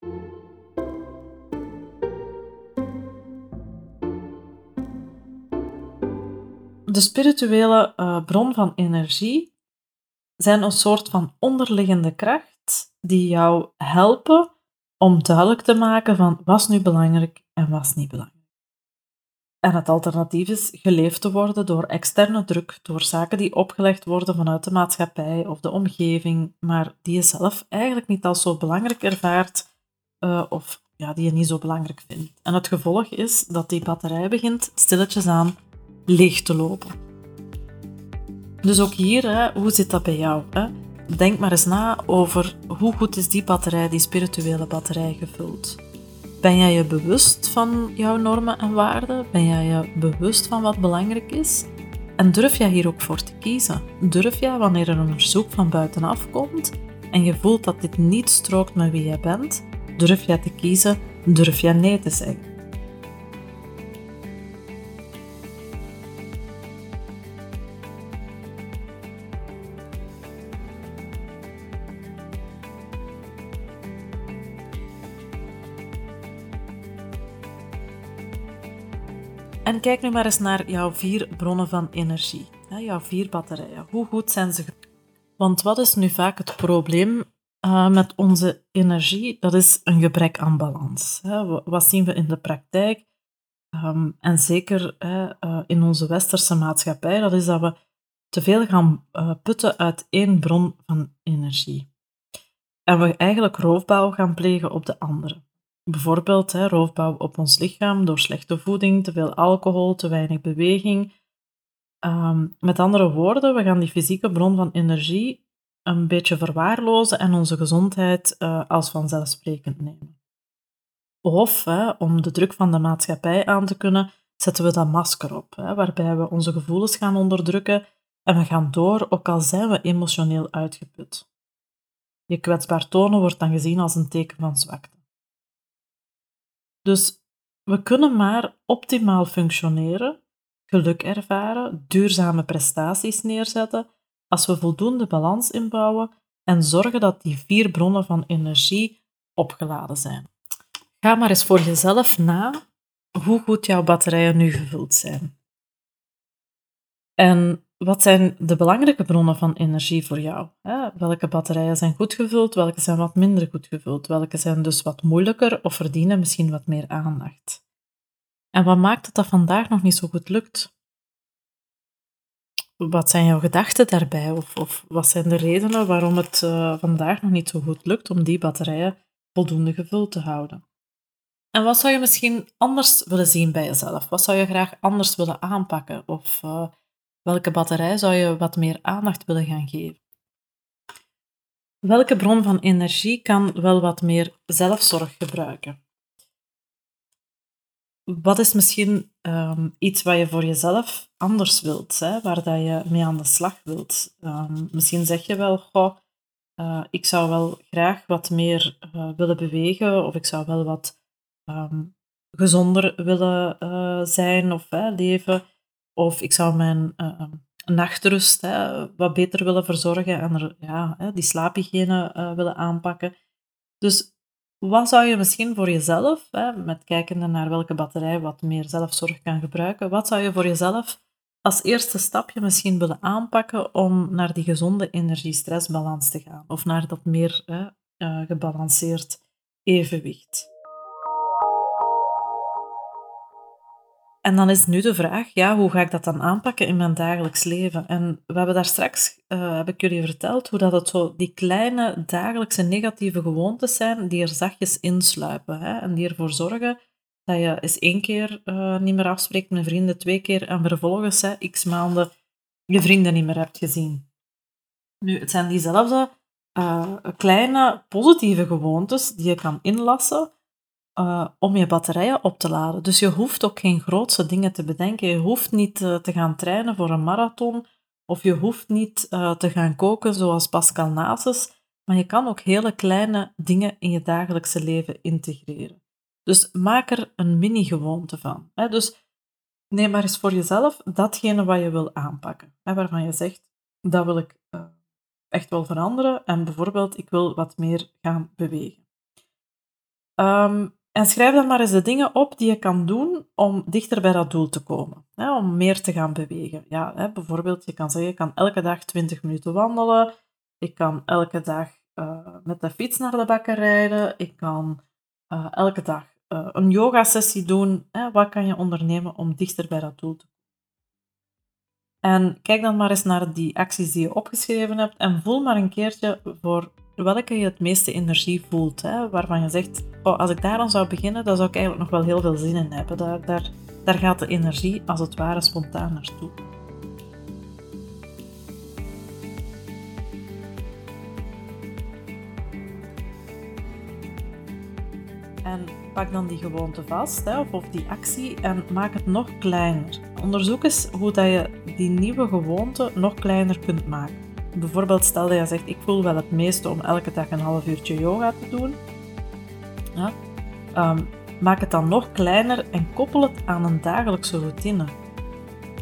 De spirituele uh, bron van energie zijn een soort van onderliggende kracht die jou helpen om duidelijk te maken van wat nu belangrijk en wat niet belangrijk. En het alternatief is geleefd te worden door externe druk, door zaken die opgelegd worden vanuit de maatschappij of de omgeving, maar die je zelf eigenlijk niet als zo belangrijk ervaart uh, of ja, die je niet zo belangrijk vindt. En het gevolg is dat die batterij begint stilletjes aan leeg te lopen. Dus ook hier, hè, hoe zit dat bij jou? Hè? Denk maar eens na over hoe goed is die batterij, die spirituele batterij, gevuld. Ben jij je bewust van jouw normen en waarden? Ben jij je bewust van wat belangrijk is? En durf jij hier ook voor te kiezen? Durf jij wanneer er een verzoek van buitenaf komt en je voelt dat dit niet strookt met wie jij bent, durf jij te kiezen? Durf jij nee te zeggen? En kijk nu maar eens naar jouw vier bronnen van energie, jouw vier batterijen. Hoe goed zijn ze? Want wat is nu vaak het probleem uh, met onze energie? Dat is een gebrek aan balans. Wat zien we in de praktijk? Um, en zeker uh, in onze westerse maatschappij, dat is dat we te veel gaan uh, putten uit één bron van energie. En we eigenlijk roofbouw gaan plegen op de andere. Bijvoorbeeld hè, roofbouw op ons lichaam door slechte voeding, te veel alcohol, te weinig beweging. Ehm, met andere woorden, we gaan die fysieke bron van energie een beetje verwaarlozen en onze gezondheid uh, als vanzelfsprekend nemen. Of hè, om de druk van de maatschappij aan te kunnen, zetten we dat masker op, hè, waarbij we onze gevoelens gaan onderdrukken en we gaan door, ook al zijn we emotioneel uitgeput. Je kwetsbaar tonen wordt dan gezien als een teken van zwakte. Dus we kunnen maar optimaal functioneren, geluk ervaren, duurzame prestaties neerzetten als we voldoende balans inbouwen en zorgen dat die vier bronnen van energie opgeladen zijn. Ga maar eens voor jezelf na hoe goed jouw batterijen nu gevuld zijn. En wat zijn de belangrijke bronnen van energie voor jou? Welke batterijen zijn goed gevuld, welke zijn wat minder goed gevuld, welke zijn dus wat moeilijker of verdienen misschien wat meer aandacht? En wat maakt het dat vandaag nog niet zo goed lukt? wat zijn jouw gedachten daarbij? Of, of wat zijn de redenen waarom het uh, vandaag nog niet zo goed lukt om die batterijen voldoende gevuld te houden? En wat zou je misschien anders willen zien bij jezelf? Wat zou je graag anders willen aanpakken? Of uh, welke batterij zou je wat meer aandacht willen gaan geven? Welke bron van energie kan wel wat meer zelfzorg gebruiken? Wat is misschien um, iets wat je voor jezelf anders wilt, hè, waar dat je mee aan de slag wilt? Um, misschien zeg je wel, goh, uh, ik zou wel graag wat meer uh, willen bewegen, of ik zou wel wat um, gezonder willen uh, zijn of leven, of ik zou mijn nachtrust hè, wat beter willen verzorgen en er, ja, die slaaphygiëne uh, willen aanpakken. Dus wat zou je misschien voor jezelf, hè, met kijkende naar welke batterij wat meer zelfzorg kan gebruiken, wat zou je voor jezelf als eerste stapje misschien willen aanpakken om naar die gezonde energie-stressbalans te gaan? Of naar dat meer hè, uh, gebalanceerd evenwicht? En dan is nu de vraag, ja, hoe ga ik dat dan aanpakken in mijn dagelijks leven? En we hebben daar straks, uh, heb ik jullie verteld, hoe dat het zo die kleine dagelijkse negatieve gewoontes zijn die er zachtjes insluipen. Hè? En die ervoor zorgen dat je eens één keer uh, niet meer afspreekt met vrienden, twee keer en vervolgens hè, x maanden je vrienden niet meer hebt gezien. Nu, het zijn diezelfde uh, kleine positieve gewoontes die je kan inlassen uh, om je batterijen op te laden. Dus je hoeft ook geen grootse dingen te bedenken. Je hoeft niet uh, te gaan trainen voor een marathon of je hoeft niet uh, te gaan koken zoals Pascal Nasus, maar je kan ook hele kleine dingen in je dagelijkse leven integreren. Dus maak er een mini-gewoonte van. Hè? Dus neem maar eens voor jezelf datgene wat je wil aanpakken, waarvan je zegt, dat wil ik echt wel veranderen en bijvoorbeeld ik wil wat meer gaan bewegen. Um, en schrijf dan maar eens de dingen op die je kan doen om dichter bij dat doel te komen. Hè, om meer te gaan bewegen. Ja, hè, bijvoorbeeld, je kan zeggen, ik kan elke dag 20 minuten wandelen. Ik kan elke dag uh, met de fiets naar de bakker rijden. Ik kan uh, elke dag uh, een yoga-sessie doen. Hè, wat kan je ondernemen om dichter bij dat doel te komen? En kijk dan maar eens naar die acties die je opgeschreven hebt en voel maar een keertje voor welke je het meeste energie voelt. Hè? Waarvan je zegt, oh, als ik daar dan zou beginnen, dan zou ik eigenlijk nog wel heel veel zin in hebben. Daar, daar, gaat de energie als het ware spontaan naartoe. En pak dan die gewoonte vast, hè, of, of die actie, en maak het nog kleiner. Onderzoek eens hoe dat je die nieuwe gewoonte nog kleiner kunt maken. Bijvoorbeeld stel dat je zegt, ik voel wel het meeste om elke dag een half uurtje yoga te doen. Ja? Um, maak het dan nog kleiner en koppel het aan een dagelijkse routine.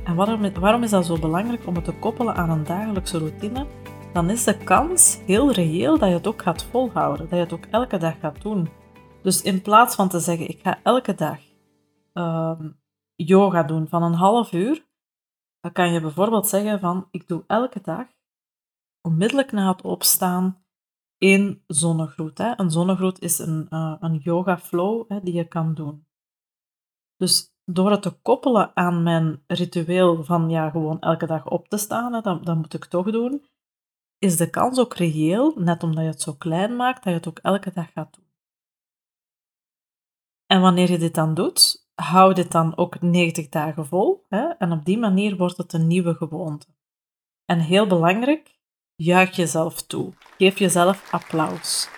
En waarom, waarom is dat zo belangrijk om het te koppelen aan een dagelijkse routine? Dan is de kans heel reëel dat je het ook gaat volhouden, dat je het ook elke dag gaat doen. Dus in plaats van te zeggen, ik ga elke dag um, yoga doen van een half uur, dan kan je bijvoorbeeld zeggen van, ik doe elke dag onmiddellijk na het opstaan één zonnegroet. Hè. Een zonnegroet is een, uh, een yoga flow hè, die je kan doen. Dus door het te koppelen aan mijn ritueel van ja, gewoon elke dag op te staan, hè, moet ik toch doen, is de kans ook reëel, net omdat je het zo klein maakt, dat je het ook elke dag gaat doen. En wanneer je dit dan doet, hou dit dan ook 90 dagen vol. Hè? En op die manier wordt het een nieuwe gewoonte. En heel belangrijk, Juich jezelf toe. Geef jezelf applaus.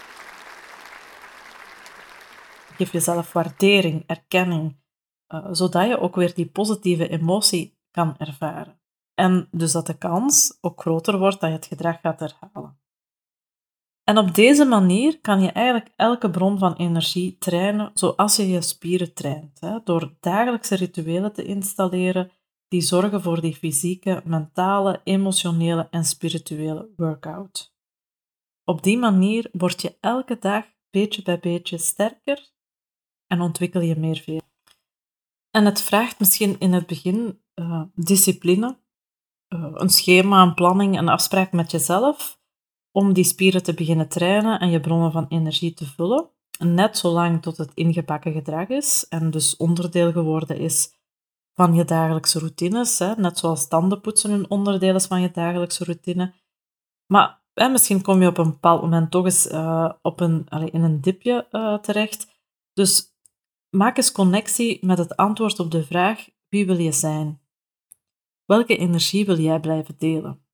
Geef jezelf waardering, erkenning, uh, zodat je ook weer die positieve emotie kan ervaren. En dus dat de kans ook groter wordt dat je het gedrag gaat herhalen. En op deze manier kan je eigenlijk elke bron van energie trainen zoals je je spieren traint. Hè? Door dagelijkse rituelen te installeren die zorgen voor die fysieke, mentale, emotionele en spirituele workout. Op die manier word je elke dag beetje bij beetje sterker en ontwikkel je meer veel. En het vraagt misschien in het begin uh, discipline, uh, een schema, een planning, een afspraak met jezelf om die spieren te beginnen trainen en je bronnen van energie te vullen. Net zolang tot het ingebakken gedrag is en dus onderdeel geworden is van je dagelijkse routines. Hè? Net zoals tandenpoetsen een onderdeel is van je dagelijkse routine. Maar hè, misschien kom je op een bepaald moment toch eens uh, op een, in een dipje uh, terecht. Dus maak eens connectie met het antwoord op de vraag: wie wil je zijn? Welke energie wil jij blijven delen?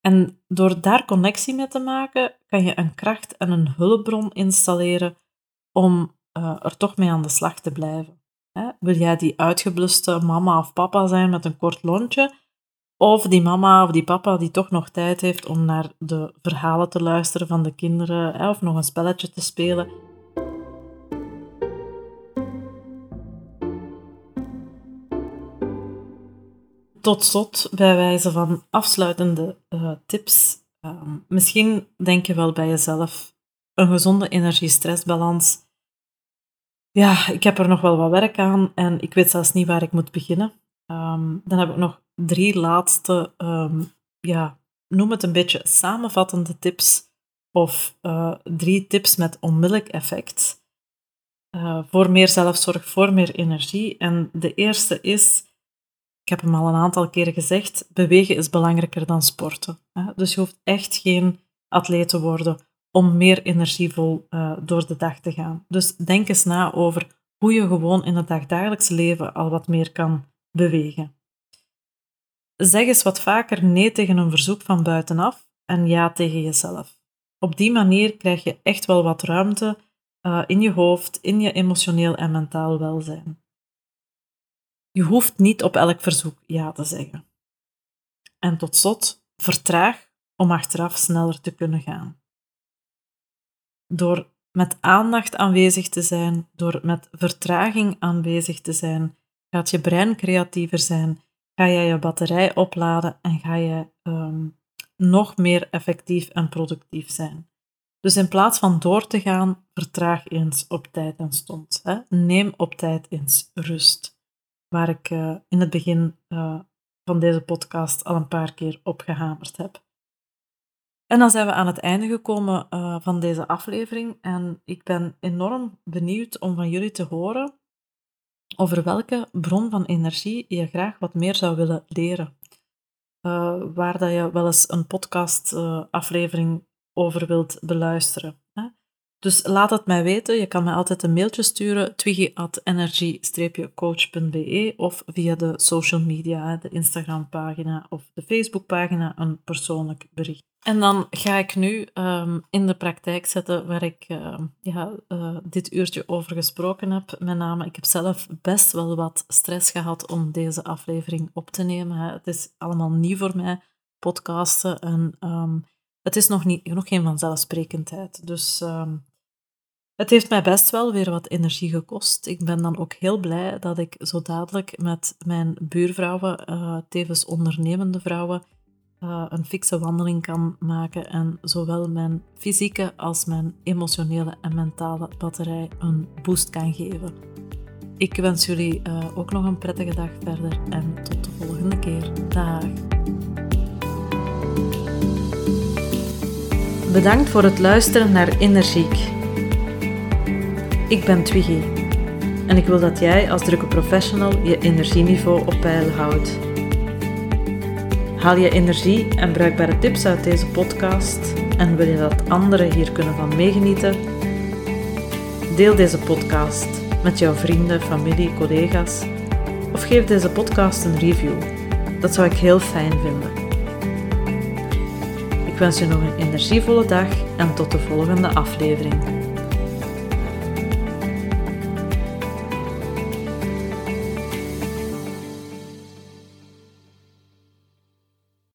En door daar connectie mee te maken, kan je een kracht en een hulpbron installeren om uh, er toch mee aan de slag te blijven. Wil jij die uitgebluste mama of papa zijn met een kort lontje? Of die mama of die papa die toch nog tijd heeft om naar de verhalen te luisteren van de kinderen of nog een spelletje te spelen? Tot slot, bij wijze van afsluitende uh, tips. Uh, misschien denk je wel bij jezelf: een gezonde energie-stressbalans ja, ik heb er nog wel wat werk aan en ik weet zelfs niet waar ik moet beginnen. Um, dan heb ik nog drie laatste, um, ja, noem het een beetje samenvattende tips of uh, drie tips met onmiddellijk effect uh, voor meer zelfzorg, voor meer energie. En de eerste is, ik heb hem al een aantal keren gezegd, bewegen is belangrijker dan sporten. Dus je hoeft echt geen atleet te worden om meer energievol uh, door de dag te gaan. Dus denk eens na over hoe je gewoon in het dagdagelijks leven al wat meer kan bewegen. Zeg eens wat vaker nee tegen een verzoek van buitenaf en ja tegen jezelf. Op die manier krijg je echt wel wat ruimte uh, in je hoofd, in je emotioneel en mentaal welzijn. Je hoeft niet op elk verzoek ja te zeggen. En tot slot, vertraag om achteraf sneller te kunnen gaan. Door met aandacht aanwezig te zijn, door met vertraging aanwezig te zijn, gaat je brein creatiever zijn, ga je je batterij opladen en ga je um, nog meer effectief en productief zijn. Dus in plaats van door te gaan, vertraag eens op tijd en stond. Hè? Neem op tijd eens rust. Waar ik uh, in het begin uh, van deze podcast al een paar keer op gehamerd heb. En dan zijn we aan het einde gekomen uh, van deze aflevering. En ik ben enorm benieuwd om van jullie te horen over welke bron van energie je graag wat meer zou willen leren. Uh, waar dat je wel eens een podcast-aflevering uh, over wilt beluisteren. Hè? Dus laat het mij weten. Je kan mij altijd een mailtje sturen, twiggy.energy-coach.be of via de social media, de Instagram-pagina of de Facebook-pagina, een persoonlijk bericht. En dan ga ik nu um, in de praktijk zetten waar ik uh, ja, uh, dit uurtje over gesproken heb. Met name, ik heb zelf best wel wat stress gehad om deze aflevering op te nemen. Het is allemaal nieuw voor mij, podcasten. En um, het is nog, niet, nog geen vanzelfsprekendheid. Dus het heeft mij best wel weer wat energie gekost. Ik ben dan ook heel blij dat ik zo dadelijk met mijn buurvrouwen, uh, tevens ondernemende vrouwen, uh, een fikse wandeling kan maken en zowel mijn fysieke als mijn emotionele en mentale batterij een boost kan geven. Ik wens jullie uh, ook nog een prettige dag verder en tot de volgende keer. Dag. Bedankt voor het luisteren naar Energiek. Ik ben Twiggy en ik wil dat jij als drukke professional je energieniveau op peil houdt. Haal je energie en bruikbare tips uit deze podcast en wil je dat anderen hier kunnen van meegenieten? Deel deze podcast met jouw vrienden, familie, collega's of geef deze podcast een review. Dat zou ik heel fijn vinden. Ik wens je nog een energievolle dag en tot de volgende aflevering.